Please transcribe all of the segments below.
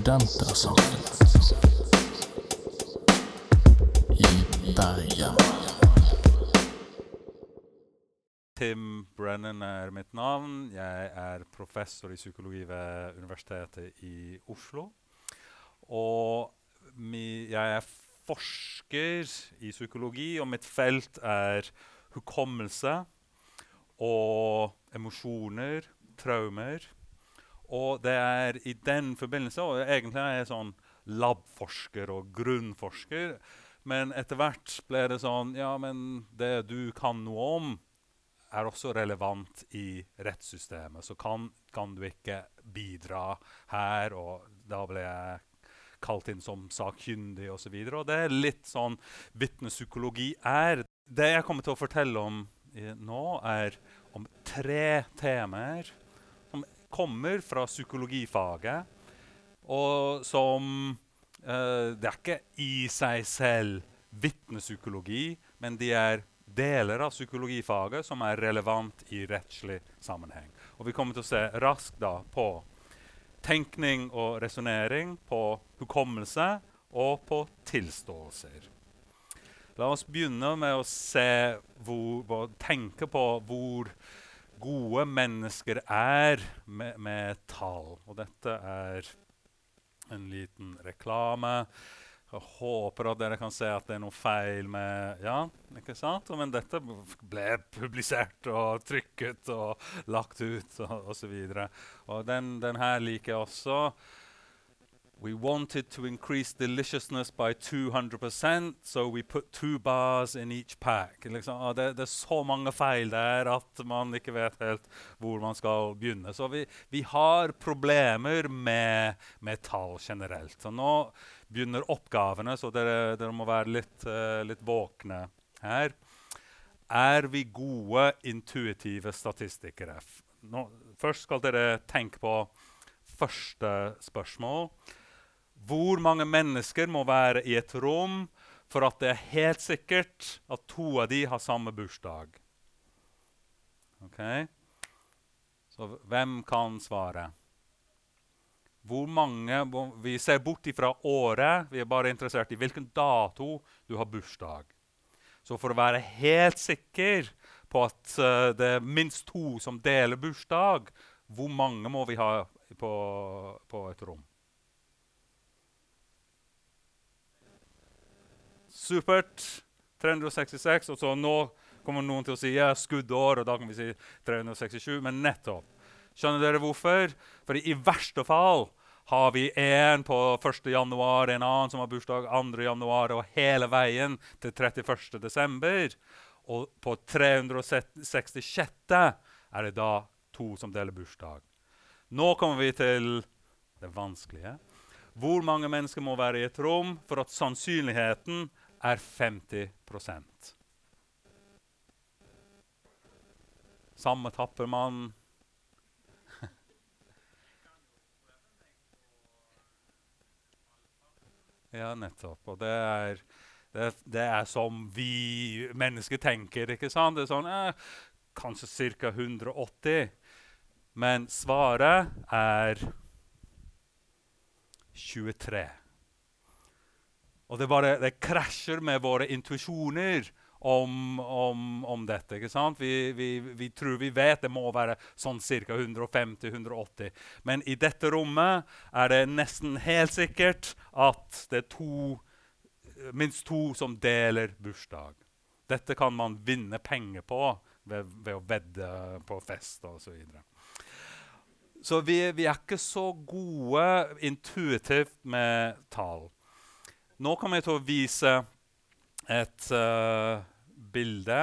Studentersamfunnet i Bergen. Tim Brennan er mitt navn. Jeg er professor i psykologi ved Universitetet i Oslo. Og jeg er forsker i psykologi, og mitt felt er hukommelse og emosjoner, traumer. Og det er i den forbindelse Og egentlig er jeg sånn labforsker og grunnforsker. Men etter hvert ble det sånn Ja, men det du kan noe om, er også relevant i rettssystemet. Så kan, kan du ikke bidra her, og da ble jeg kalt inn som sakkyndig osv. Og, så og det er litt sånn vitnepsykologi er. Det jeg kommer til å fortelle om nå, er om tre temaer kommer fra psykologifaget, og som uh, Det er ikke i seg selv vitnepsykologi, men de er deler av psykologifaget som er relevant i rettslig sammenheng. Og Vi kommer til å se raskt da på tenkning og resonnering, på hukommelse og på tilståelser. La oss begynne med å se hvor, tenke på hvor gode mennesker er med, med tall. Og dette er en liten reklame. Jeg håper at dere kan se at det er noe feil med Ja, ikke sant? Men dette ble publisert og trykket og lagt ut og osv. Og, og den, den her liker jeg også. We wanted to increase deliciousness by 200%, so we put two bars in each pack. Liksom, det, det, er så mange feil der at man ikke vet helt hvor man skal begynne. Så vi, vi har problemer med, med, tall generelt. Så nå begynner oppgavene, så dere, dere må være litt, uh, litt våkne her. Er vi gode intuitive statistikere? Nå, først skal dere tenke på første spørsmål. Hvor mange mennesker må være i et rom for at det er helt sikkert at to av de har samme bursdag? Ok? Så hvem kan svare? Hvor mange, Vi ser bort fra året. Vi er bare interessert i hvilken dato du har bursdag. Så for å være helt sikker på at uh, det er minst to som deler bursdag, hvor mange må vi ha på, på et rom? Supert. 366. Og så nå kommer noen til å si ja, skuddår, og da kan vi si 367. Men nettopp. Skjønner dere hvorfor? For i verste fall har vi en på 1. januar, en annen som har bursdag 2. januar, og hele veien til 31. desember. Og på 366. er det da to som deler bursdag. Nå kommer vi til det vanskelige. Hvor mange mennesker må være i et rom for at sannsynligheten er 50 Samme tapper man. ja, nettopp. Og det er, det, det er, som vi mennesker tenker. ikke sant? Det er sånn eh, Kanskje ca. 180. Men svaret er 23. Og det, bare, det krasjer med våre intuisjoner om, om, om, dette. ikke sant? Vi, vi, vi, tror vi vet det må være sånn ca. 150-180. Men i dette rommet er det nesten helt sikkert at det er to, minst to som deler bursdag. Dette kan man vinne penger på ved, ved å vedde på fest osv. Så, vi, vi er ikke så gode intuitivt med tall. Nå kommer jeg til å vise et uh, bilde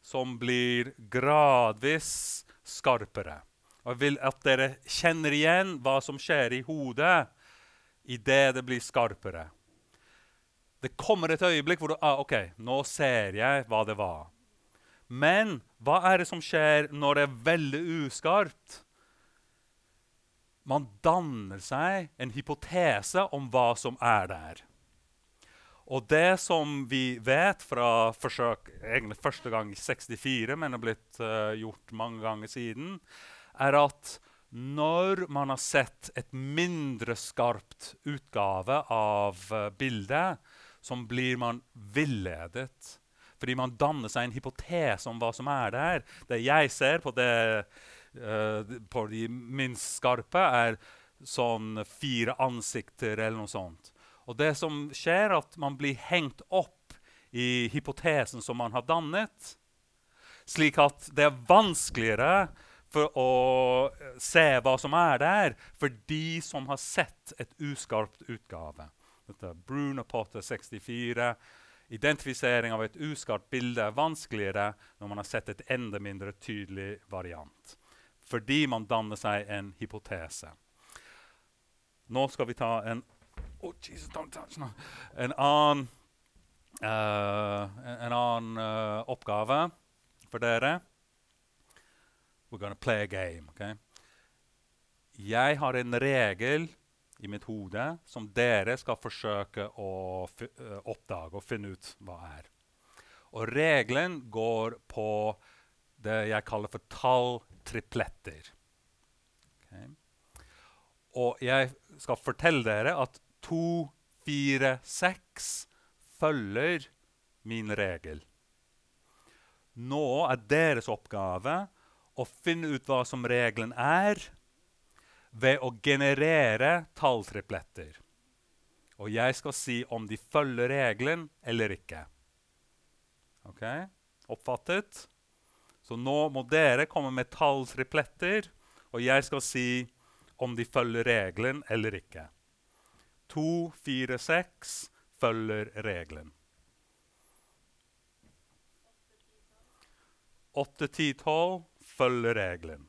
som blir gradvis skarpere. Og jeg vil at dere kjenner igjen hva som skjer i hodet idet det blir skarpere. Det kommer et øyeblikk hvor du ah, OK, nå ser jeg hva det var. Men hva er det som skjer når det er veldig uskarpt? Man danner seg en hypotese om hva som er der. Og det som vi vet fra forsøk egentlig første gang i 64, men har blitt uh, gjort mange ganger siden, er at når man har sett et mindre skarpt utgave av uh, bildet, så blir man villedet. Fordi man danner seg en hypotese om hva som er der. Det jeg ser på, det, uh, på de minst skarpe, er sånn fire ansikter eller noe sånt. Og det som skjer, er at man blir hengt opp i hypotesen som man har dannet, slik at det er vanskeligere for å se hva som er der, for de som har sett et uskarpt utgave. Dette er Bruno Potter 64. Identifisering av et uskarpt bilde er vanskeligere når man har sett et enda mindre tydelig variant. Fordi man danner seg en hypotese. Nå skal vi ta en oh, Jesus, en annen, uh, en annen uh, oppgave for dere. We're gonna play a game. Okay? Jeg har en regel i mitt hode som dere skal forsøke å uh, oppdage og finne ut hva er. Og regelen går på det jeg kaller for talltripletter. Okay. Og jeg skal fortelle dere at to, fire, seks følger min regel. Nå er deres oppgave å finne ut hva som regelen er, ved å generere talltripletter. Og jeg skal si om de følger regelen eller ikke. Ok? Oppfattet? Så nå må dere komme med talltripletter, og jeg skal si om de følger regelen eller ikke. To, fire, seks følger regelen. 8, 10, 12 følger regelen.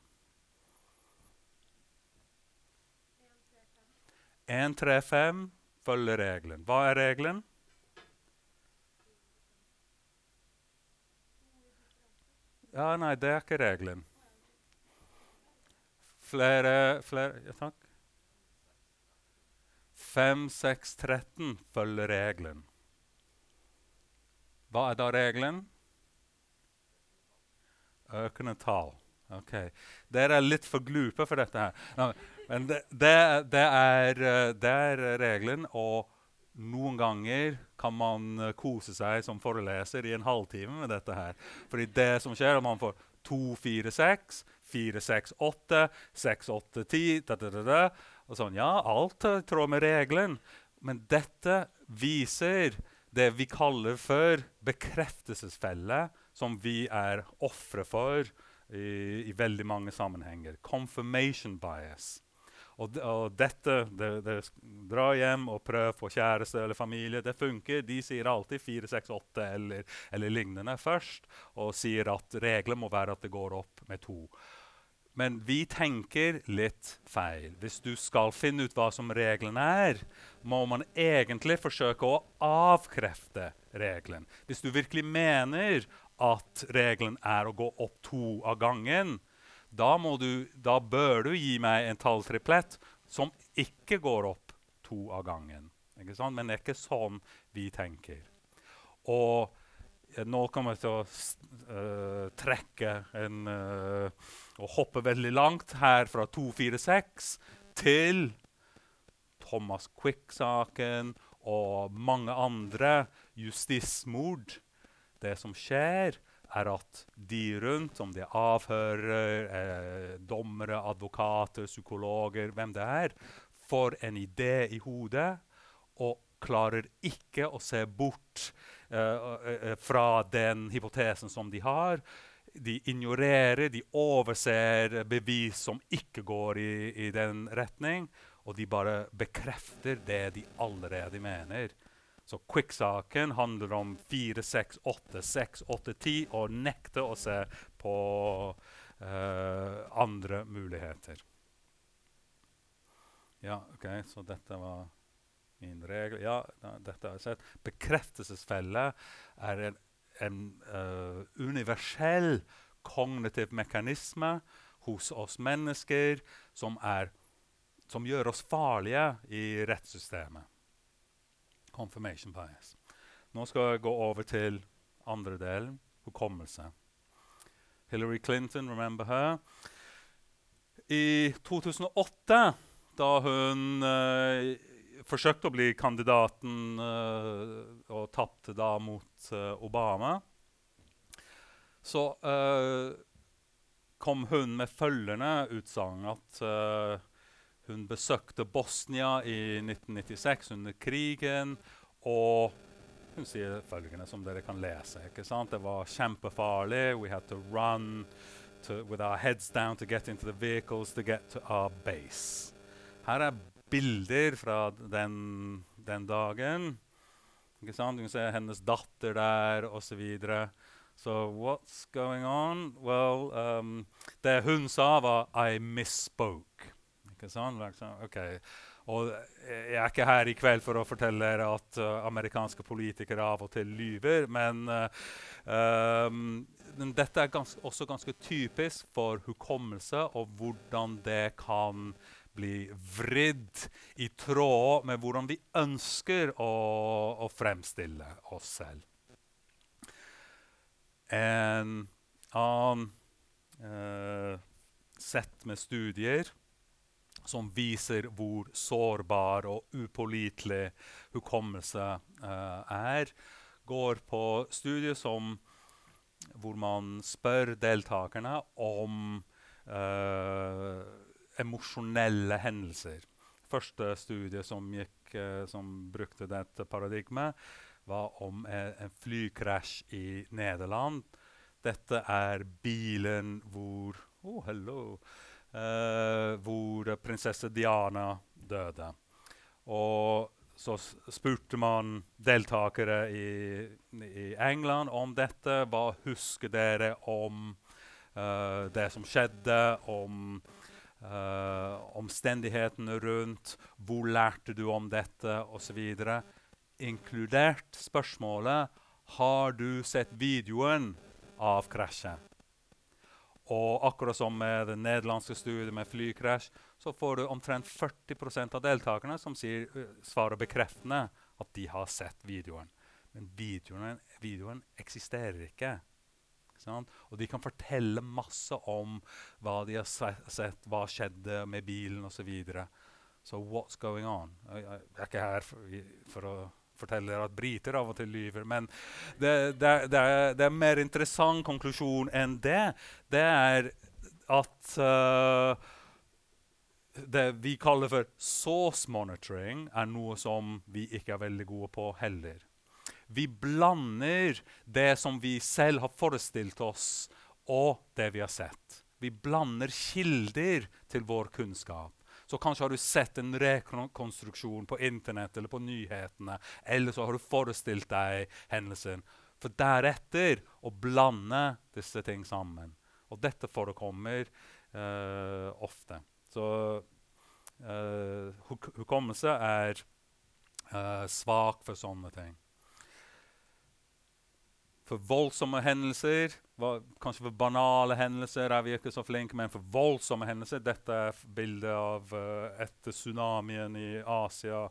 1, 3, 5 følger regelen. Hva er regelen? Ja, nei, det er ikke regelen. Flere, flere ja, Takk. 5, 6, 13 følger regelen. Hva er da regelen? Økende tall. Ok. Dere er litt for glupe for dette her. No, men det, det, det, er, eh, det, er, regelen, og noen ganger kan man eh, kose seg som foreleser i en halvtime med dette her. Fordi det som skjer, er at man får 2, 4, 6, 4, 6, 8, 6, 8, 10 da, da, da, og sånn. Ja, alt er i tråd med regelen. Men dette viser det vi kaller for bekreftelsesfelle som vi er ofre for i, i, veldig mange sammenhenger. Confirmation bias. Og, og dette det, det, Dra hjem og prøv på kjæreste eller familie. Det funker. De sier alltid 4, 6, 8 eller, eller lignende først. Og sier at regelen må være at det går opp med to. Men vi tenker litt feil. Hvis du skal finne ut hva som reglene er, må man egentlig forsøke å avkrefte regelen. Hvis du virkelig mener at regelen er å gå opp to av gangen, da, du, da bør du gi meg en talltriplett som ikke går opp to av gangen. Men det er ikke sånn vi tenker. Og nå kommer jeg til å uh, trekke en uh, Og hoppe veldig langt her fra 246 til Thomas Quick-saken og mange andre justismord. Det som skjer, er at de rundt, om det er avhører, eh, dommere, advokater, psykologer, hvem det er, får en idé i hodet og klarer ikke å se bort fra den hypotesen som de har. De ignorerer, de overser bevis som ikke går i, i den retning, og de bare bekrefter det de allerede mener. Så quick-saken handler om 4, 6, 8, 6, 8, 10 og nekte å se på uh, andre muligheter. Ja, OK, så dette var min regel. Ja, dette har jeg sett. Bekreftelsesfelle er en, en uh, universell kognitiv mekanisme hos oss mennesker som, er, som gjør oss farlige i rettssystemet confirmation bias. Nå skal jeg gå over til andre delen, hukommelse. Hillary Clinton, remember her? I 2008, da hun eh, forsøkte å bli kandidaten uh, og tapte da mot uh, Obama, så eh, kom hun med følgende utsagn at hun besøkte Bosnia i 1996 under krigen. Og hun sier følgende, som dere kan lese. ikke sant? Det var kjempefarlig. We had to run to, with our heads down to get into the vehicles to get to our base. Her er bilder fra den, den dagen. Du kan se hennes datter der, osv. So what's going on? Well, um, det hun sa, var 'I misspoke'. Ikke sant? Ok. Og jeg er ikke her i kveld for å fortelle dere at uh, amerikanske politikere av og til lyver, men, uh, um, dette er gans også ganske typisk for hukommelse og hvordan det kan bli vridd i tråd med hvordan vi ønsker å, å fremstille oss selv. En annen eh, sett med studier som viser hvor sårbar og upålitelig hukommelse eh, er, går på studier som, hvor man spør deltakerne om uh, emosjonelle hendelser. Første studie som, gikk, uh, som brukte dette paradigmet, var om en, en flykrasj i Nederland. Dette er bilen hvor oh, hello, Uh, hvor prinsesse Diana døde. Og så spurte man deltakere i, i, England om dette. Hva husker dere om uh, det som skjedde? Om uh, omstendighetene rundt? Hvor lærte du om dette? Osv. Inkludert spørsmålet Har du sett videoen av krasjet? Og akkurat som med det nederlandske studiet med flykrasj, så får du omtrent 40% av deltakerne som sier, svarer bekreftende at de har sett videoen. Men videoen, videoen eksisterer ikke. Og de kan fortelle masse om hva de har sett, hva skjedde med bilen osv. So what's going on? Jeg, er ikke her for, for å dere at briter av og til lyver. Men det, det, det, er, det er en mer interessant konklusjon enn det. Det er at uh, det vi kaller for source monitoring, er noe som vi ikke er veldig gode på heller. Vi blander det som vi selv har forestilt oss, og det vi har sett. Vi blander kilder til vår kunnskap så kanskje har du sett en rekonstruksjon på Internett eller på nyhetene, eller så har du forestilt deg hendelsen. For deretter å blande disse ting sammen. Og dette forekommer uh, ofte. Så uh, hukommelse er uh, svak for sånne ting. For voldsomme hendelser, kanskje for banale hendelser er vi ikke så flinke, men for voldsomme hendelser Dette er bildet av uh, etter tsunamien i Asia,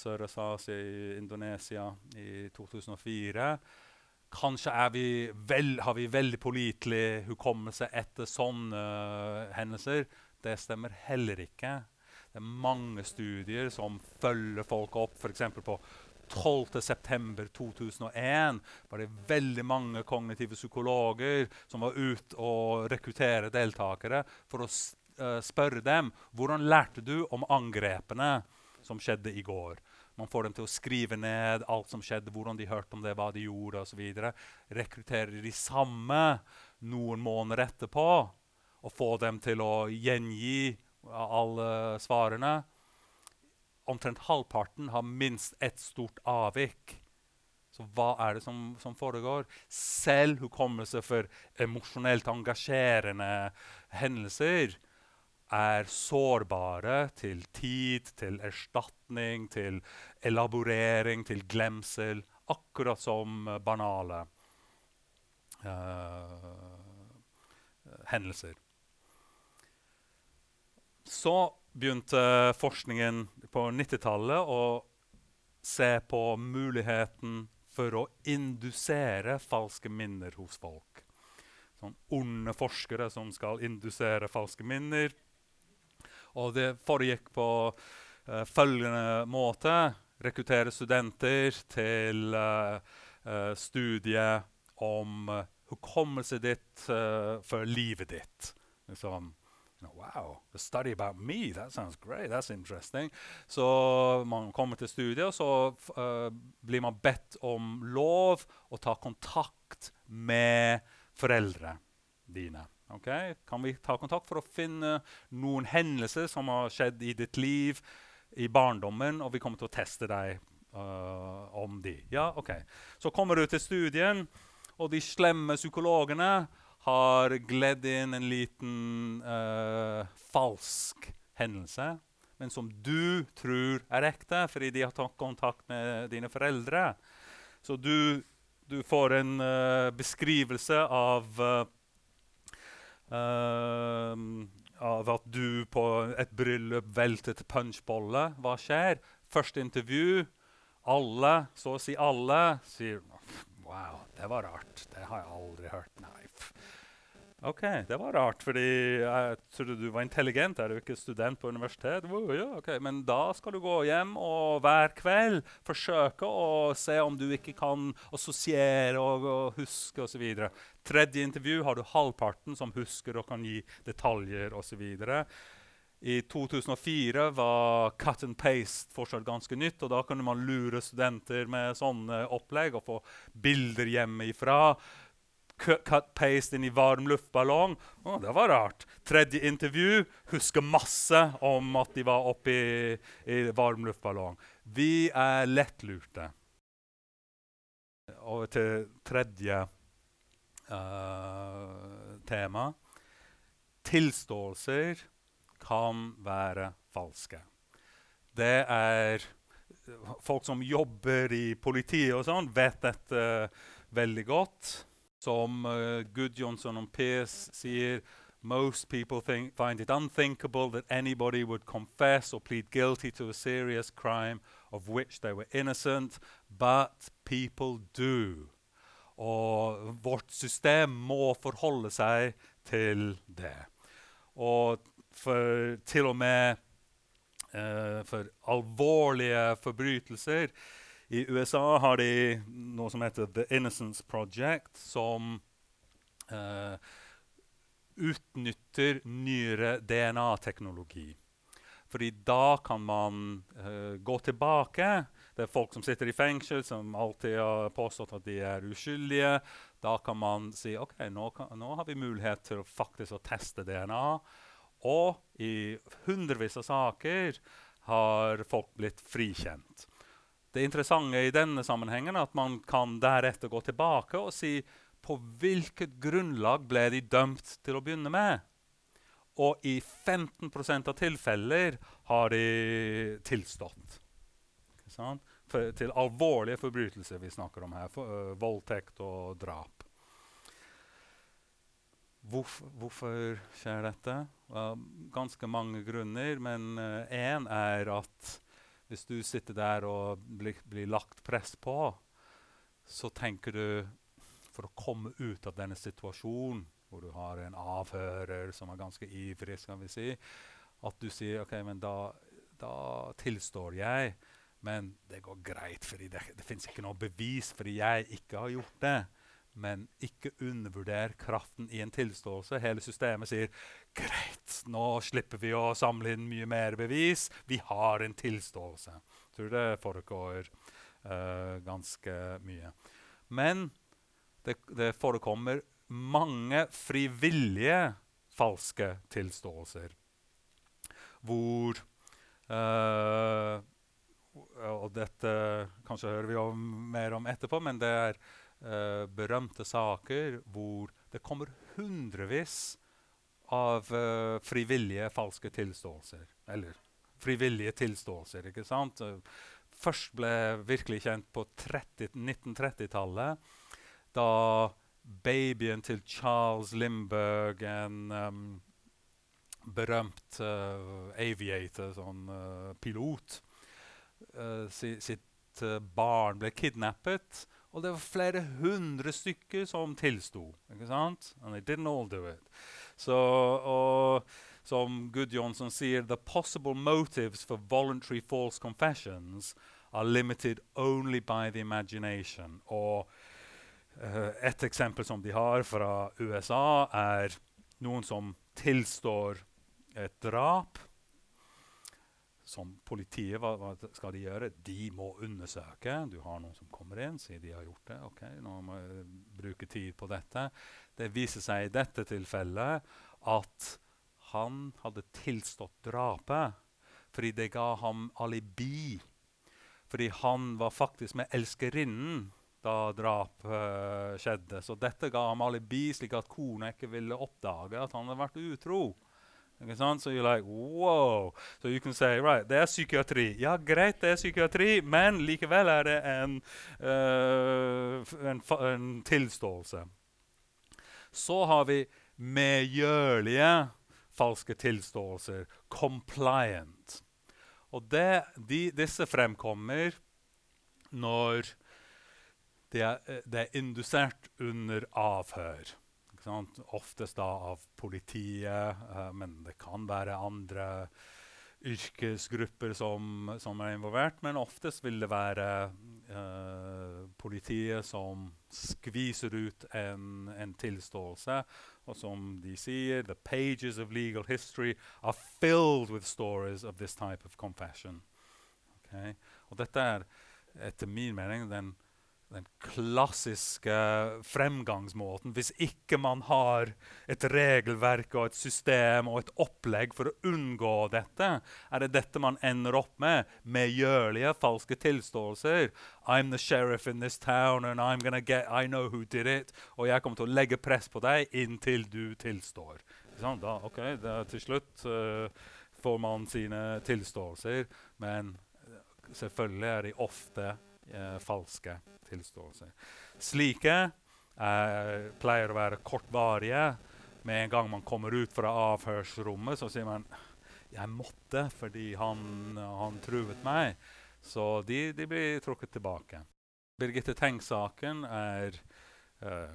Sørøst-Asia, i Indonesia i 2004. Kanskje vi vel, har vi veldig pålitelig hukommelse etter sånne uh, hendelser. Det stemmer heller ikke. Det er mange studier som følger folk opp, f.eks. på 12.9.2001 var det veldig mange kognitive psykologer som var ute og rekruttere deltakere for å uh, spørre dem hvordan lærte du om angrepene som skjedde i går. Man får dem til å skrive ned alt som skjedde, hvordan de hørte om det, hva de gjorde osv. Rekrutterer de samme noen måneder etterpå og får dem til å gjengi alle svarene omtrent halvparten har minst ett stort avvik. Så hva er det som, som foregår? Selv hukommelse for emosjonelt engasjerende hendelser er sårbare til tid, til erstatning, til elaborering, til glemsel. Akkurat som banale uh, hendelser. Så begynte forskningen på 90-tallet å se på muligheten for å indusere falske minner hos folk. Sånn onde forskere som skal indusere falske minner. Og det foregikk på uh, følgende måte. Rekruttere studenter til uh, uh, studiet om hukommelse ditt for livet ditt. Liksom, you know, wow, a study about me, that sounds great, that's interesting. Så man kommer til studiet, og så blir man bedt om lov å ta kontakt med foreldre dine. Okay? Kan vi ta kontakt for å finne noen hendelser som har skjedd i ditt liv i barndommen, og vi kommer til å teste deg uh, om de. Ja, ok. Så kommer du til studien, og de slemme psykologene har gledd inn en liten uh, falsk hendelse, men som du tror er ekte fordi de har tatt kontakt med dine foreldre. Så du, du får en uh, beskrivelse av Uh, av at du på et bryllup veltet punchbolle. Hva skjer? Første intervju. Alle, så å si alle, sier Wow, det var rart. Det har jeg aldri hørt. Nei. OK, det var rart, fordi jeg trodde du var intelligent. Er du ikke student på universitet? Wow, ja, okay. Men da skal du gå hjem og hver kveld forsøke å se om du ikke kan assosiere og, og huske osv. Tredje intervju har du halvparten som husker og kan gi detaljer osv. I 2004 var cut and paste fortsatt ganske nytt. og Da kunne man lure studenter med sånne opplegg og få bilder hjemmefra cut-paste inn i varm luftballong. Å, det var rart. Tredje intervju husker masse om at de var oppe i, i varm luftballong. Vi er lettlurte. Over til tredje uh, tema. Tilståelser kan være falske. Det er Folk som jobber i politiet og sånn, vet dette veldig godt. Som uh, Gudjonsson og Pearce sier Most people think, find it unthinkable that anybody would confess or plead guilty to a serious crime of which they were innocent, but people do. Og vårt system må forholde seg til det. Og for til og med uh, for alvorlige forbrytelser i USA har de noe som heter The Innocence Project, som uh, utnytter nyere DNA-teknologi. Fordi da kan man uh, gå tilbake. Det er folk som sitter i fengsel, som alltid har påstått at de er uskyldige. Da kan man si ok, nå, kan, nå har vi mulighet til å faktisk å teste DNA. Og i hundrevis av saker har folk blitt frikjent. Det interessante i denne sammenhengen er at man kan deretter gå tilbake og si på hvilket grunnlag ble de dømt til å begynne med. Og i 15% av tilfeller har de tilstått. For, til alvorlige forbrytelser vi snakker om her. For, uh, voldtekt og drap. Hvorfor, hvorfor skjer dette? Uh, ganske mange grunner, men én uh, er at hvis du sitter der og blir, blir, lagt press på, så tenker du for å komme ut av denne situasjonen, hvor du har en avhører som er ganske ivrig, skal vi si, at du sier OK, men da, da tilstår jeg. Men det går greit, for det, det fins ikke noe bevis fordi jeg ikke har gjort det. Men ikke undervurder kraften i en tilståelse. Hele systemet sier greit, nå slipper vi å samle inn mye mer bevis. Vi har en tilståelse. Jeg tror det foregår uh, ganske mye. Men det, det, forekommer mange frivillige falske tilståelser. Hvor uh, Og dette kanskje hører vi om, mer om etterpå, men det er uh, berømte saker hvor det kommer hundrevis av uh, frivillige falske tilståelser. Eller frivillige tilståelser, ikke sant? først ble virkelig kjent på 1930-tallet, da babyen til Charles Lindberg, en um, berømt uh, aviator, sånn uh, pilot, uh, si, sitt barn ble kidnappet og det var flere hundre stykker som tilsto. ikke sant? And they didn't all do it. Så, og, som Gudjonsson sier, the possible motives for voluntary false confessions are limited only by the imagination. Og uh, et eksempel som de har fra USA, er noen som tilstår et drap. Som politiet, hva, hva, skal de gjøre? De må undersøke. Du har noen som kommer inn, sier de har gjort det. ok, nå må jeg bruke tid på dette. Det viser seg i dette tilfellet at han hadde tilstått drapet fordi det ga ham alibi. Fordi han var faktisk med elskerinnen da drap uh, skjedde. Så dette ga ham alibi, slik at kona ikke ville oppdage at han hadde vært utro. So you're like, wow. So you can say, right, det er psykiatri. Ja, greit, det er psykiatri, men likevel er det en, uh, en, en tilståelse. Så har vi medgjørlige falske tilståelser. Compliant. Og det, de, disse fremkommer når det er, eh, det er indusert under avhør. Oftest da av politiet, uh, men det kan være andre yrkesgrupper som, som, er involvert. Men oftest vil det være uh, politiet som skviser ut en, en, tilståelse. Og som de sier, the pages of legal history are filled with stories of this type of confession. Okay? Og dette er etter min mening den den klassiske fremgangsmåten. Hvis ikke man har et regelverk og et system og et opplegg for å unngå dette, er det dette man ender opp med. Medgjørlige, falske tilståelser. I'm the sheriff in this town, and I'm gonna get, I know who did it. Og jeg kommer til å legge press på deg inntil du tilstår. Da, ok, da, Til slutt uh, får man sine tilståelser, men selvfølgelig er de ofte uh, falske tilståelser. Slike eh, pleier å være kortvarige. Med en gang man kommer ut fra avhørsrommet, så sier man 'Jeg måtte fordi han, han truet meg'. Så de, de, blir trukket tilbake. Birgitte Tengs-saken er eh,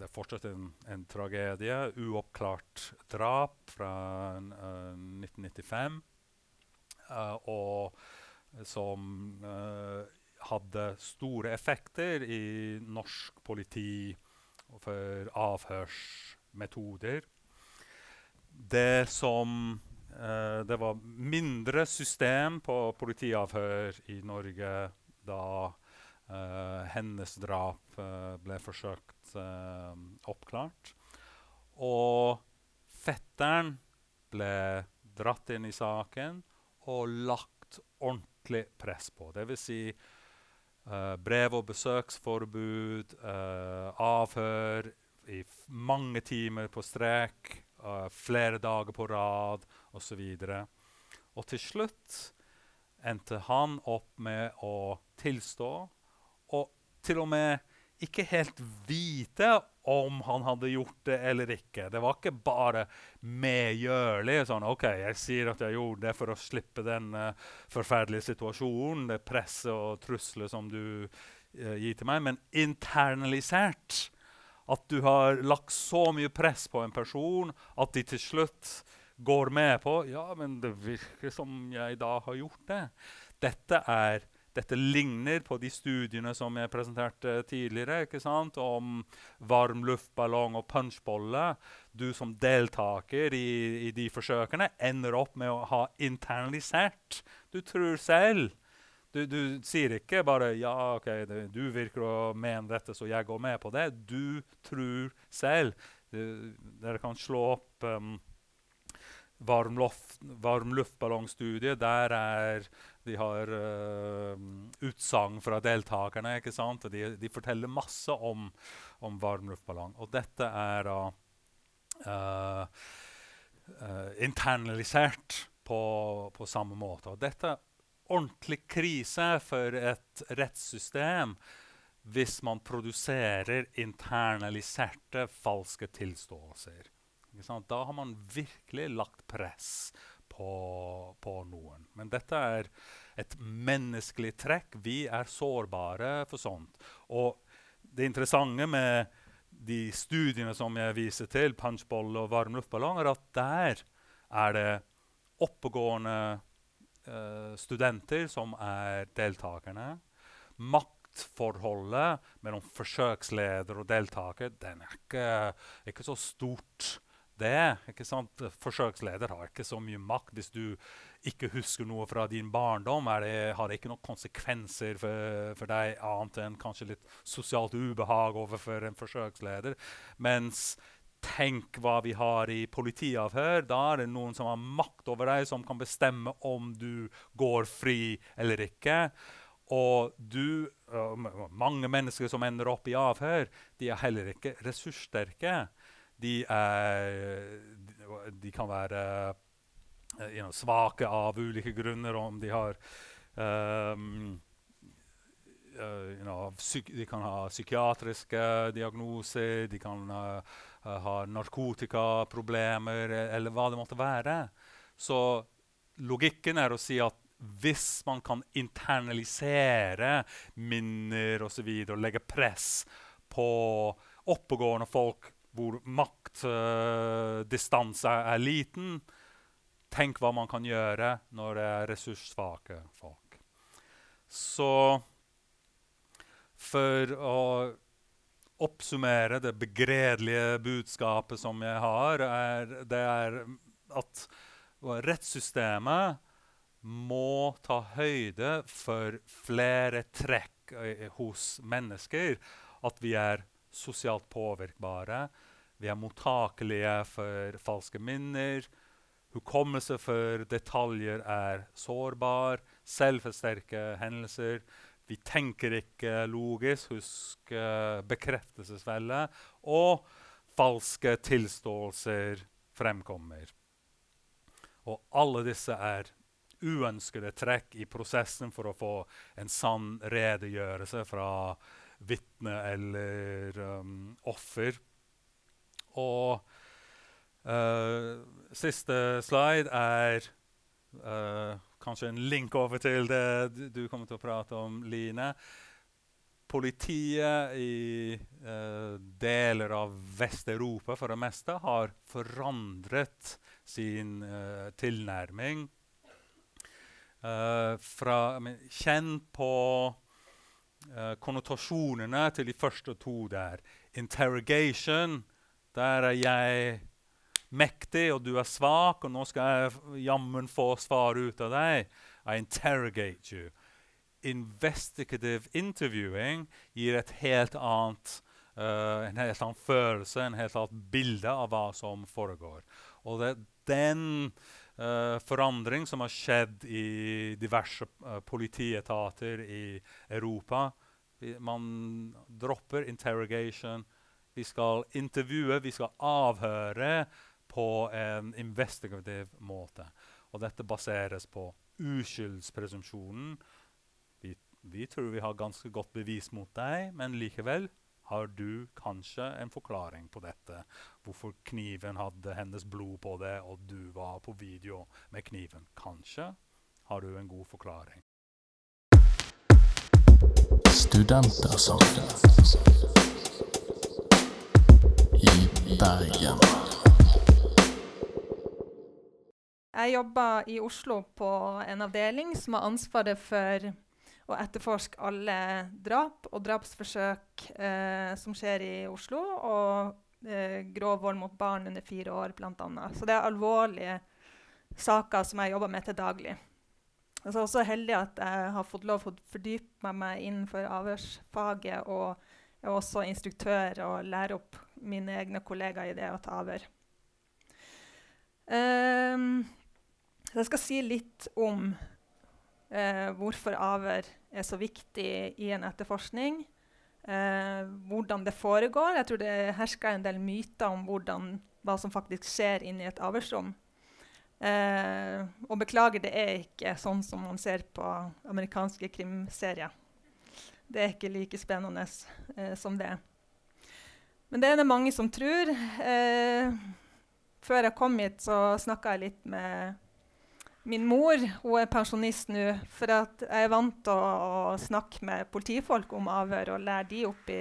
det er fortsatt en, en, tragedie. Uoppklart drap fra uh, 1995. Uh, og som uh, hadde store effekter i norsk politi for avhørsmetoder. Det som eh, Det var mindre system på politiavhør i Norge da eh, hennes drap eh, ble forsøkt eh, oppklart. Og fetteren ble dratt inn i saken og lagt ordentlig press på. Det vil si Uh, brev- og besøksforbud, uh, avhør i mange timer på strek, uh, flere dager på rad osv. Og, og til slutt endte han opp med å tilstå, og til og med ikke helt vite om han hadde gjort det eller ikke. Det var ikke bare medgjørlig. sånn, OK, jeg sier at jeg gjorde det for å slippe den uh, forferdelige situasjonen, det presset og trusler som du uh, gir til meg, men internalisert. At du har lagt så mye press på en person at de til slutt går med på Ja, men det virker som jeg da har gjort det. Dette er dette ligner på de studiene som jeg presenterte tidligere, ikke sant? om varm luftballong og punchbolle. Du som deltaker i, i, de forsøkene ender opp med å ha internalisert. Du tror selv. Du, du sier ikke bare 'ja, ok, du virker å mene dette, så jeg går med på det'. Du tror selv. Du, dere kan slå opp um, varm, luftballongstudie. Der er De har uh, utsagn fra deltakerne. ikke sant? Og de, de forteller masse om, om varm. Og dette er da uh, uh, internalisert på, på, samme måte. Og dette er ordentlig krise for et rettssystem hvis man produserer internaliserte falske tilståelser. Da har man virkelig lagt press på, på, noen. Men dette er et menneskelig trekk. Vi er sårbare for sånt. Og det interessante med de studiene som jeg viser til, punchboll og varm luftballong, er at der Er det oppegående uh, studenter som er deltakerne? Maktforholdet mellom forsøksleder og deltaker den er ikke, ikke så stort det. ikke sant? Forsøksleder har ikke så mye makt. Hvis du ikke husker noe fra din barndom, det, har det ikke noen konsekvenser for, for, deg annet enn kanskje litt sosialt ubehag overfor en forsøksleder. Mens tenk hva vi har i politiavhør. Da er det noen som har makt over deg, som kan bestemme om du går fri eller ikke. Og du, mange mennesker som ender opp i avhør, de er heller ikke ressurssterke de, er, de kan være uh, you know, svake av ulike grunner, om de har um, uh, you know, De kan ha psykiatriske diagnoser, de kan uh, ha narkotikaproblemer, eller hva det måtte være. Så logikken er å si at hvis man kan internalisere minner osv. Og, og legge press på oppegående folk hvor maktdistanse uh, er liten. Tenk hva man kan gjøre når det er ressurssvake folk. Så for å oppsummere det begredelige budskapet som jeg har, er, det er at rettssystemet må ta høyde for flere trekk uh, hos mennesker. At vi er sosialt påvirkbare. Vi er mottakelige for falske minner. Hukommelse for detaljer er sårbar. Selvforsterke hendelser. Vi tenker ikke logisk. Husk uh, bekreftelsesfelle. Og falske tilståelser fremkommer. Og alle disse er uønskede trekk i prosessen for å få en sann redegjørelse fra vitne eller um, offer. Og uh, siste slide er uh, kanskje en link over til det du kommer til å prate om, Line. Politiet i uh, deler av Vest-Europa for det meste har forandret sin uh, tilnærming. Uh, fra, men, kjenn på uh, konnotasjonene til de første to der. Interrogation. Der er jeg mektig, og du er svak, og nå skal jeg jammen få svar ut av deg. I interrogate you. Investigative interviewing gir et helt annet, uh, en helt annen følelse, en helt annet bilde av hva som foregår. Og det er den forandring som har skjedd i diverse uh, politietater i Europa. Man dropper interrogation. Vi skal intervjue, vi skal avhøre på en investigativ måte. Og dette baseres på uskyldspresumpsjonen. Vi, vi, tror vi har ganske godt bevis mot deg, men likevel har du kanskje en forklaring på dette. Hvorfor kniven hadde hennes blod på det, og du var på video med kniven. Kanskje har du en god forklaring. I Bergen. Jeg jobber i Oslo på en avdeling som har ansvaret for å etterforske alle drap og drapsforsøk eh, som skjer i Oslo, og eh, grov vold mot barn under fire år, bl.a. Så det er alvorlige saker som jeg jobber med til daglig. Jeg er også heldig at jeg har fått lov til å fordype meg innenfor avhørsfaget, og jeg er også instruktør og lærer opp mine egne kollegaer i det å ta avhør. Um, jeg skal si litt om uh, hvorfor avhør er så viktig i en etterforskning. Eh, hvordan det foregår. Jeg tror det hersker en del myter om hvordan, hva som faktisk skjer inni et avhørsrom. Eh, og beklager, det er ikke sånn som man ser på amerikanske krimserier. Det er ikke like spennende eh, som det. Men det er det mange som tror. Eh, før jeg kom hit, så snakka jeg litt med Min mor hun er pensjonist nå, for jeg er vant til å, å, snakke med politifolk om avhør og lære de opp i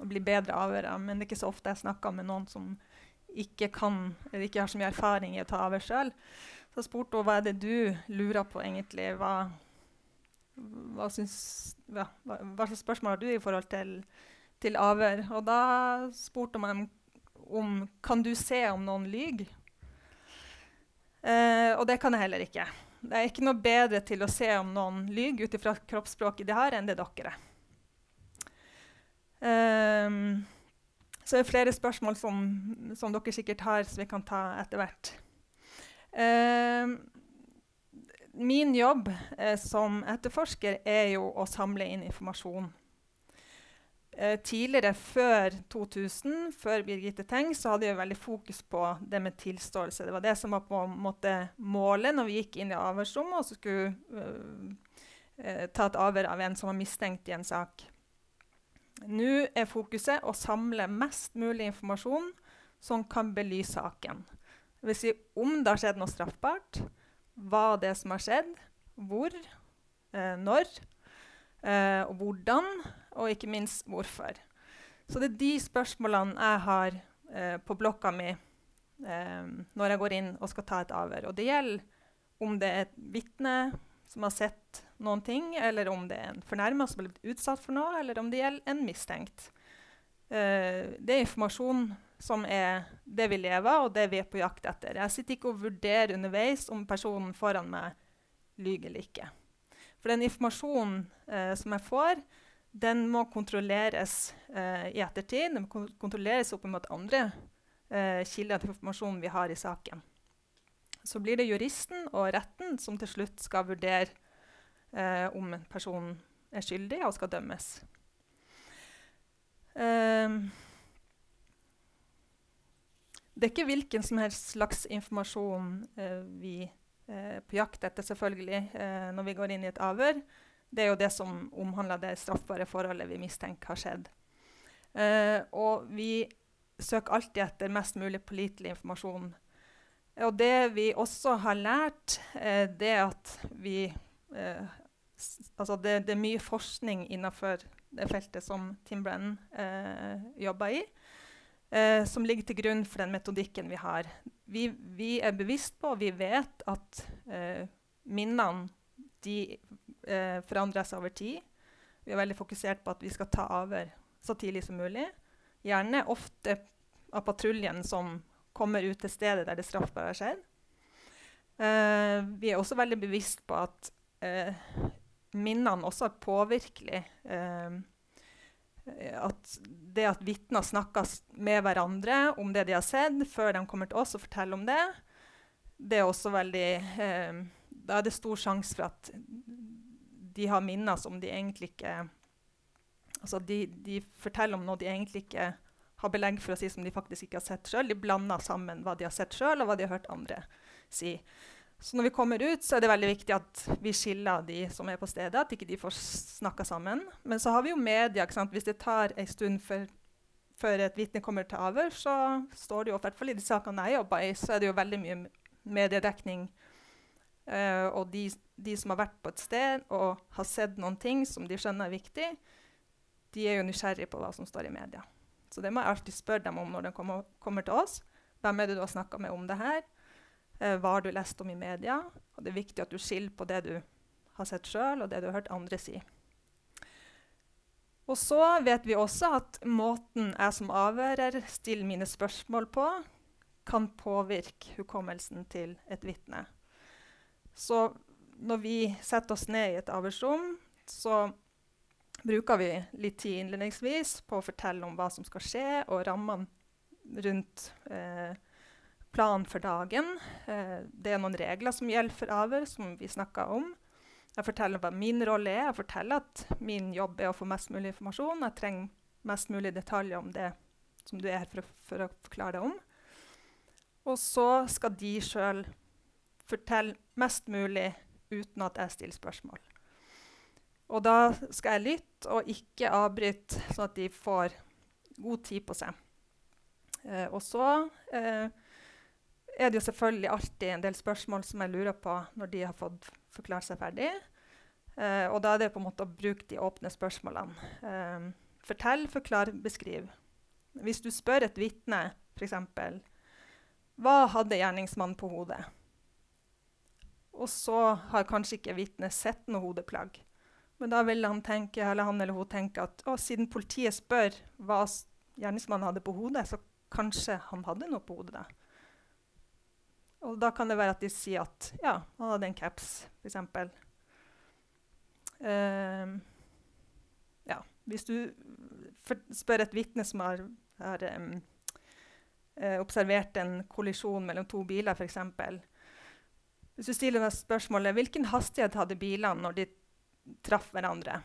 å bli bedre avhørere. Men det er ikke så ofte jeg snakker med noen som ikke kan, eller ikke har så mye erfaring i å ta avhør sjøl. Så spurte hun hva er det du lurer på egentlig. Hva, hva, syns, ja, hva, hva slags spørsmål har du i forhold til, til avhør? Og da spurte man om kan du se om noen lyver. Eh, og det kan jeg heller ikke. Det er ikke noe bedre til å se om noen lyver ut ifra kroppsspråket de har, enn det dere er. Um, så det er flere spørsmål som, som, dere sikkert har, som vi kan ta etter hvert. Um, min jobb eh, som etterforsker er jo å samle inn informasjon Eh, tidligere, før 2000, før Birgitte Tengs, så hadde vi veldig fokus på det med tilståelse. Det var det som var på en måte målet når vi gikk inn i avhørsrommet og skulle uh, uh, ta et avhør av en som var mistenkt i en sak. Nå er fokuset å samle mest mulig informasjon som kan belyse saken. Vil si om det har skjedd noe straffbart, hva det som har skjedd, hvor, eh, når og hvordan og ikke minst hvorfor. Så det er de spørsmålene jeg har eh, på blokka mi eh, når jeg går inn og skal ta et avhør. Og det gjelder om det er et vitne som har sett noen ting, eller om det er en fornærma som har blitt utsatt for noe, eller om det gjelder en mistenkt. Eh, det er informasjon som er det vi lever av, og det vi er på jakt etter. Jeg sitter ikke og vurderer underveis om personen foran meg lyver eller ikke. For den informasjonen eh, som jeg får, den må kontrolleres eh, i ettertid. Den må kontrolleres opp mot andre eh, kilder til informasjonen vi har i saken. Så blir det juristen og retten som til slutt skal vurdere eh, om en person er skyldig og skal dømmes. Um, det er ikke hvilken som helst slags informasjon eh, vi er på jakt etter selvfølgelig, eh, når vi går inn i et avhør. Det er jo det som omhandler det straffbare forholdet vi mistenker har skjedd. Uh, og vi søker alltid etter mest mulig pålitelig informasjon. Og det vi også har lært, uh, det er at vi uh, Altså det, det, er mye forskning innenfor det feltet som Tim Brennan jobber i, som ligger til grunn for den metodikken vi har. Vi, vi er bevisst på, og vi vet at minnene de eh, forandrer seg over tid. Vi er veldig fokusert på at vi skal ta over så tidlig som mulig. Gjerne ofte av patruljen som kommer ut til stedet der det straffbare har skjedd. Eh, vi er også veldig bevisst på at eh, minnene også er påvirkelige. Eh, at det at vitner snakker med hverandre om det de har sett, før de kommer til oss og forteller om det, det er også veldig eh, Da er det stor sjanse for at de har minner som de egentlig ikke Altså de, de, forteller om noe de egentlig ikke har belegg for å si som de faktisk ikke har sett sjøl. De blander sammen hva de har sett sjøl, og hva de har hørt andre si. Så når vi kommer ut, så er det veldig viktig at vi skiller de som er på stedet, at ikke de får snakka sammen. Men så har vi jo media. Hvis det tar en stund før, før et vitne kommer til avhør, så står det jo, i hvert fall i de sakene jeg jobber i, så er det jo veldig mye mediedekning Uh, og de, de, som har vært på et sted og har sett noen ting som de skjønner er viktig, de er jo nysgjerrige på hva som står i media. Så det må jeg alltid spørre dem om når de kommer, kommer til oss. Hvem er det du har snakka med om det her? Uh, hva har du lest om i media? Og det er viktig at du skiller på det du har sett sjøl, og det du har hørt andre si. Og så vet vi også at måten jeg som avhører stiller mine spørsmål på, kan påvirke hukommelsen til et vitne. Så når vi setter oss ned i et avhørsrom, så bruker vi litt tid innledningsvis på å fortelle om hva som skal skje, og rammene rundt eh, planen for dagen. Eh, det er noen regler som gjelder for avhør, som vi snakka om. Jeg forteller hva min rolle er. Jeg forteller at min jobb er å få mest mulig informasjon. Jeg trenger mest mulig detaljer om det som du er her for, for å forklare deg om. Og så skal de sjøl fortelle mest mulig uten at jeg stiller spørsmål. Og da skal jeg lytte og ikke avbryte, sånn at de får god tid på seg. Eh, og så eh, er det jo selvfølgelig alltid en del spørsmål som jeg lurer på når de har fått forklart seg ferdig. Eh, og da er det på en måte å bruke de åpne spørsmålene. Eh, fortell, forklar, beskriv. Hvis du spør et vitne, f.eks. Hva hadde gjerningsmannen på hodet? Og så har kanskje ikke vitnet sett noe hodeplagg. Men da vil han, tenke, eller han eller hun tenke at å, siden politiet spør hva gjerningsmannen hadde på hodet, så kanskje han hadde noe på hodet. da. Og da kan det være at de sier at ja, han hadde en caps, f.eks. Uh, ja, hvis du spør et vitne som har, har um, observert en kollisjon mellom to biler, f.eks. Hvis du stiller deg spørsmålet hvilken hastighet hadde bilene når de traff hverandre,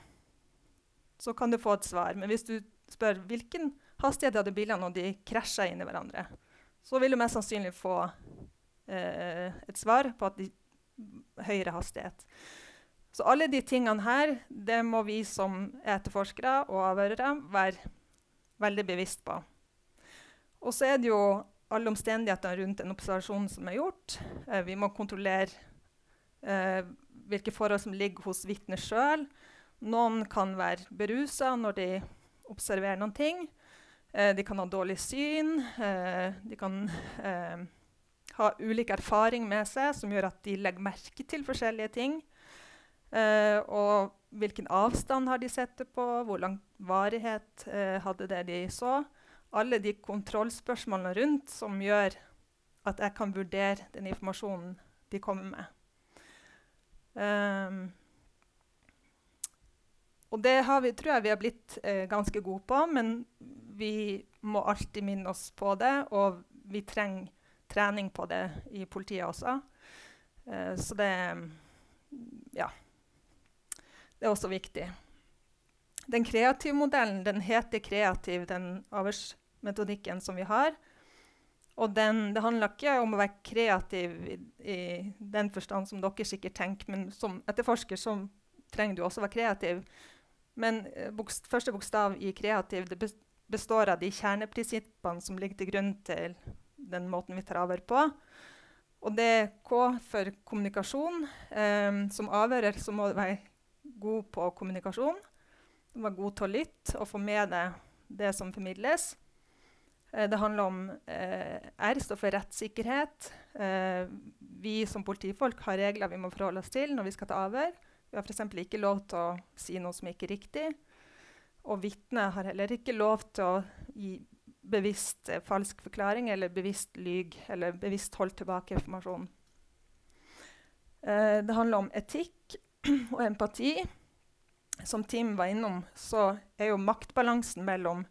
så kan du få et svar. Men hvis du spør hvilken hastighet hadde bilene når de krasja inn i hverandre, så vil du mest sannsynlig få eh, et svar på at de høyere hastighet. Så alle de tingene her det må vi som etterforskere og avhørere være veldig bevisst på. Og så er det jo alle omstendighetene rundt en observasjon som er gjort. Eh, vi må kontrollere eh, hvilke forhold som ligger hos vitnet sjøl. Noen kan være berusa når de observerer noen ting. Eh, de kan ha dårlig syn. Eh, de kan eh, ha ulik erfaring med seg som gjør at de legger merke til forskjellige ting. Og hvilken avstand har de sett det på? Hvor lang varighet hadde det de så? Alle de kontrollspørsmålene rundt som gjør at jeg kan vurdere den informasjonen de kommer med. Um, og det vi, tror jeg vi har blitt eh, ganske gode på, men vi må alltid minne oss på det. Og vi trenger trening på det i politiet også. Eh, så det Ja. Det er også viktig. Den kreative modellen den heter kreativ, den avhørsmetodikken som vi har. Og den, det handler ikke om å være kreativ i, i, den forstand som dere sikkert tenker, men som etterforsker så trenger du også å være kreativ. Men eh, bokst, første bokstav i kreativ består av de kjerneprinsippene som ligger til grunn til den måten vi tar avhør på. Og det er K for kommunikasjon. Um, som avhører så må du være god på kommunikasjon. Du må være god til å lytte og få med deg det som formidles. Eh, det handler om eh, R står for rettssikkerhet. Eh, vi som politifolk har regler vi må forholde oss til når vi skal ta avhør. Vi har f.eks. ikke lov til å si noe som ikke er riktig. Og vitnet har heller ikke lov til å gi bevisst eh, falsk forklaring eller bevisst lyg eller bevisst holdt tilbake informasjon. Eh, det handler om etikk og empati. Som Tim var innom, så er jo maktbalansen mellom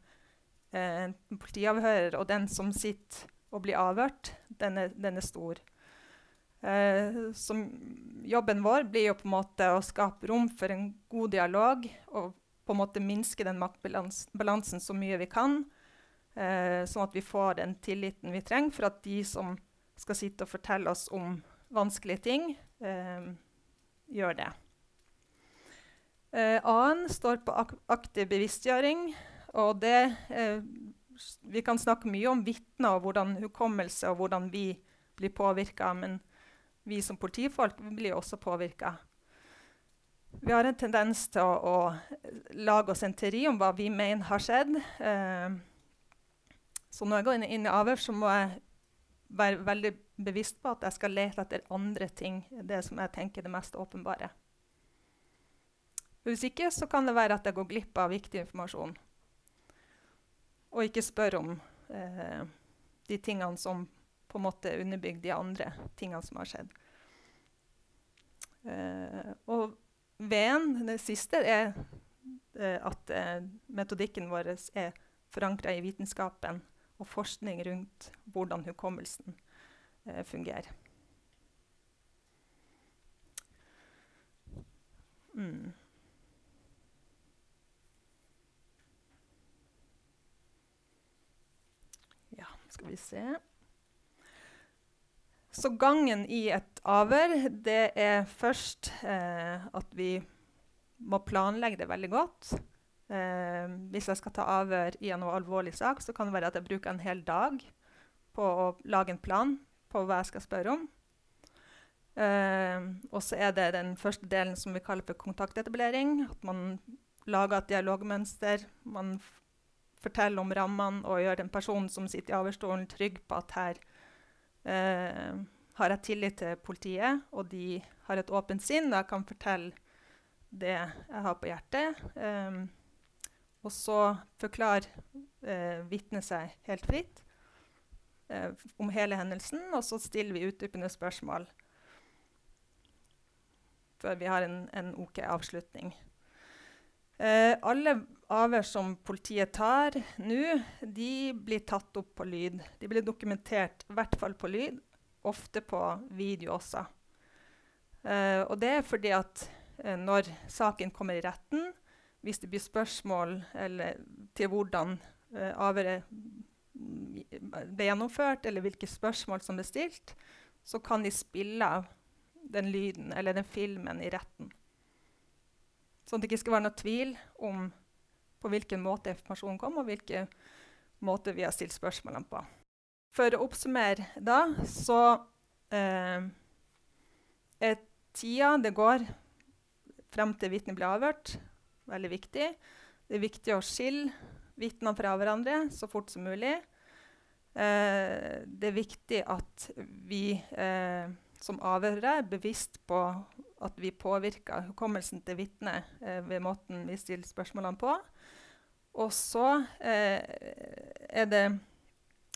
eh, politiavhører og den som sitter og blir avhørt, den er, den er stor. Eh, som jobben vår blir jo på en måte å skape rom for en god dialog og på en måte minske den maktbalansen så mye vi kan, eh, sånn at vi får den tilliten vi trenger for at de som skal sitte og fortelle oss om vanskelige ting, eh, gjør det. Eh, A-en står på ak aktiv bevisstgjøring. Og det, eh, vi kan snakke mye om vitner og hvordan hukommelse og hvordan vi blir påvirka, men vi som politifolk vi blir også påvirka. Vi har en tendens til å, å, lage oss en teori om hva vi mener har skjedd. Eh, så når jeg går inn i avhør, så må jeg være veldig bevisst på at jeg skal lete etter andre ting. Det som jeg tenker er det mest åpenbare. Hvis ikke så kan det være at jeg går glipp av viktig informasjon og ikke spørre om eh, de tingene som på en måte underbygger de andre tingene som har skjedd. Eh, og V-en, det siste, er eh, at eh, metodikken vår er forankra i vitenskapen og forskning rundt hvordan hukommelsen eh, fungerer. Mm. Skal vi se Så gangen i et avhør, det er først eh, at vi må planlegge det veldig godt. Eh, hvis jeg skal ta avhør i en alvorlig sak, så kan det være at jeg bruker en hel dag på å lage en plan på hva jeg skal spørre om. Eh, og så er det den første delen som vi kaller for kontaktetablering. At man lager et dialogmønster. Man fortelle om rammene og gjøre den personen som sitter i avhørsstolen, trygg på at her eh, har jeg tillit til politiet, og de har et åpent sinn, og jeg kan fortelle det jeg har på hjertet. Um, og så forklarer eh, vitnet seg helt fritt eh, om hele hendelsen, og så stiller vi utdypende spørsmål før vi har en, en OK avslutning. Eh, alle avhør som politiet tar nå, de blir tatt opp på lyd. De blir dokumentert, i hvert fall på lyd, ofte på video også. Eh, og det er fordi at eh, når saken kommer i retten, hvis det blir spørsmål eller, til hvordan eh, avhøret ble gjennomført, eller hvilke spørsmål som ble stilt, så kan de spille av den lyden eller den filmen i retten. Sånn at det ikke skal være noe tvil om på hvilken måte informasjonen kom, og hvilken måte vi har stilt spørsmålene på. For å oppsummere da, så eh, er tida det går frem til vitnet blir avhørt, veldig viktig. Det er viktig å skille vitnene fra hverandre så fort som mulig. Eh, det er viktig at vi eh, som avhørere er bevisst på at vi påvirker hukommelsen til vitnet eh, ved måten vi stiller spørsmålene på. Og så eh, er det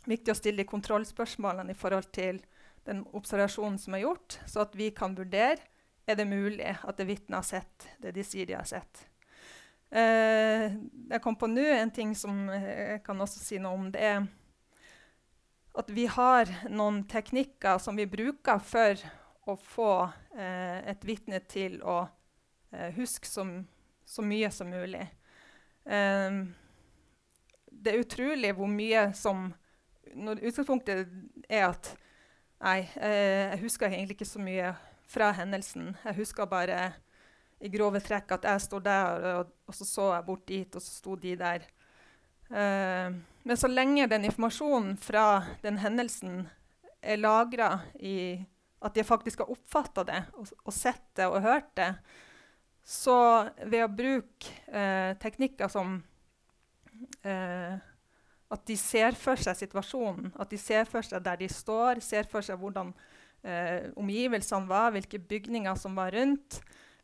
viktig å stille kontrollspørsmålene i forhold til den observasjonen som er gjort, så at vi kan vurdere er det mulig at det vitnet har sett det de sier de har sett. Eh, jeg kom på nå en ting som jeg kan også si noe om. Det er at vi har noen teknikker som vi bruker for å få eh, et vitne til å eh, huske som, så mye som mulig. Eh, det er utrolig hvor mye som Når utgangspunktet er at Nei, eh, jeg husker egentlig ikke så mye fra hendelsen. Jeg husker bare i grove trekk at jeg står der, og, og, så så jeg bort dit, og så sto de der. Uh, men så lenge den informasjonen fra den hendelsen er lagra i at de faktisk har oppfatta det og, og, sett det og hørt det, så ved å bruke eh, teknikker som eh, at de ser for seg situasjonen, at de ser for seg der de står, ser for seg hvordan omgivelsene var, hvilke bygninger som var rundt,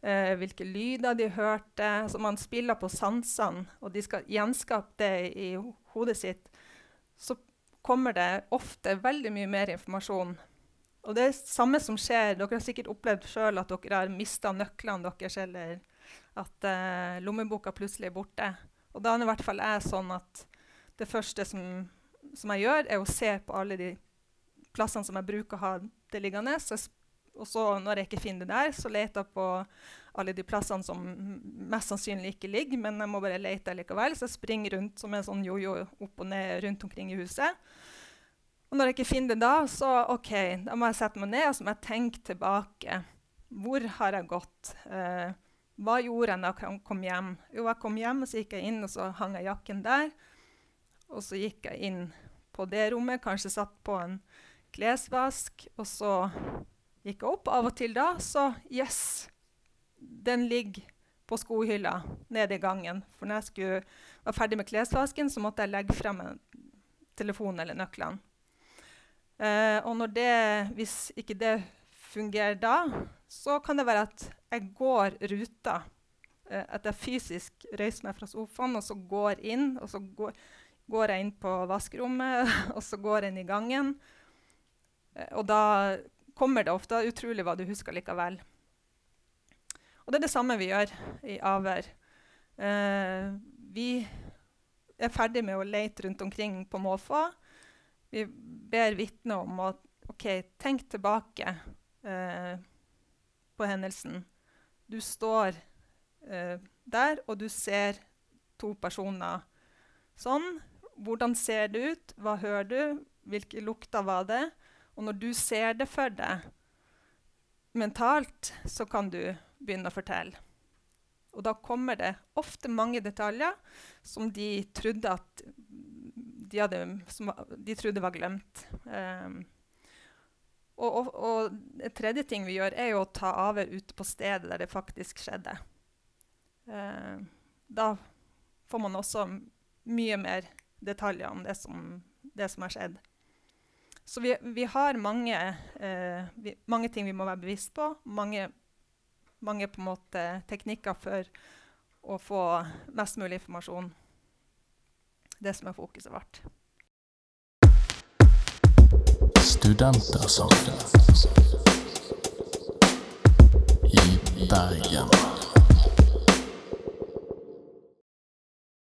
eh, hvilke lyder de hørte. Altså man spiller på sansene, og de skal gjenskape det i hodet sitt. Så kommer det ofte veldig mye mer informasjon. Og det er det samme som skjer. Dere har sikkert opplevd sjøl at dere har mista nøklene deres, eller at eh, lommeboka plutselig er borte. Og da er det i hvert fall jeg sånn at det første som, som, jeg gjør, er å se på alle de plassene som jeg bruker å ha det liggende. Så og så når jeg ikke finner det der, så leter jeg på alle de plassene som mest sannsynlig ikke ligger, men jeg må bare lete likevel. Så jeg springer rundt som en sånn jojo opp og ned rundt omkring i huset. Og når jeg ikke finner det da, så ok, da må jeg sette meg ned og så må jeg tenke tilbake. Hvor har jeg gått? Eh, hva gjorde jeg da jeg kom hjem? Jo, jeg kom hjem, og så gikk jeg inn, og så hang jeg jakken der. Og så gikk jeg inn på det rommet, kanskje satt på en klesvask, og så gikk jeg opp. Av og til da så Yes, den ligger på skohylla nede i gangen. For når jeg skulle være ferdig med klesvasken, så måtte jeg legge frem telefonen eller nøklene. Uh, og det, hvis ikke det fungerer da, så kan det være at jeg går ruta. Uh, at jeg fysisk reiser meg fra sofaen og så går inn. Og så går, går jeg inn på vaskerommet, og så går jeg inn i gangen. Uh, og da kommer det ofte utrolig hva du husker likevel. Og det er det samme vi gjør i avhør. Eh, vi er ferdig med å lete rundt omkring på måfå. Vi ber vitnet om å OK, tenk tilbake eh, på hendelsen. Du står eh, der, og du ser to personer sånn. Hvordan ser det ut? Hva hører du? Hvilke lukter var det? Og når du ser det for deg mentalt, så kan du begynne å fortelle. Og da kommer det ofte mange detaljer som de trodde at de, hadde, de trodde var glemt. Um, og, og, og en tredje ting vi gjør, er jo å ta avhør ute på stedet der det faktisk skjedde. Uh, da får man også mye mer detaljer om det som, det som har skjedd. Så vi, vi har mange, uh, vi, mange ting vi må være bevisst på. Mange, mange på teknikker for å få mest mulig informasjon. Det som er fokuset vårt. Studentersamfunnet i Bergen.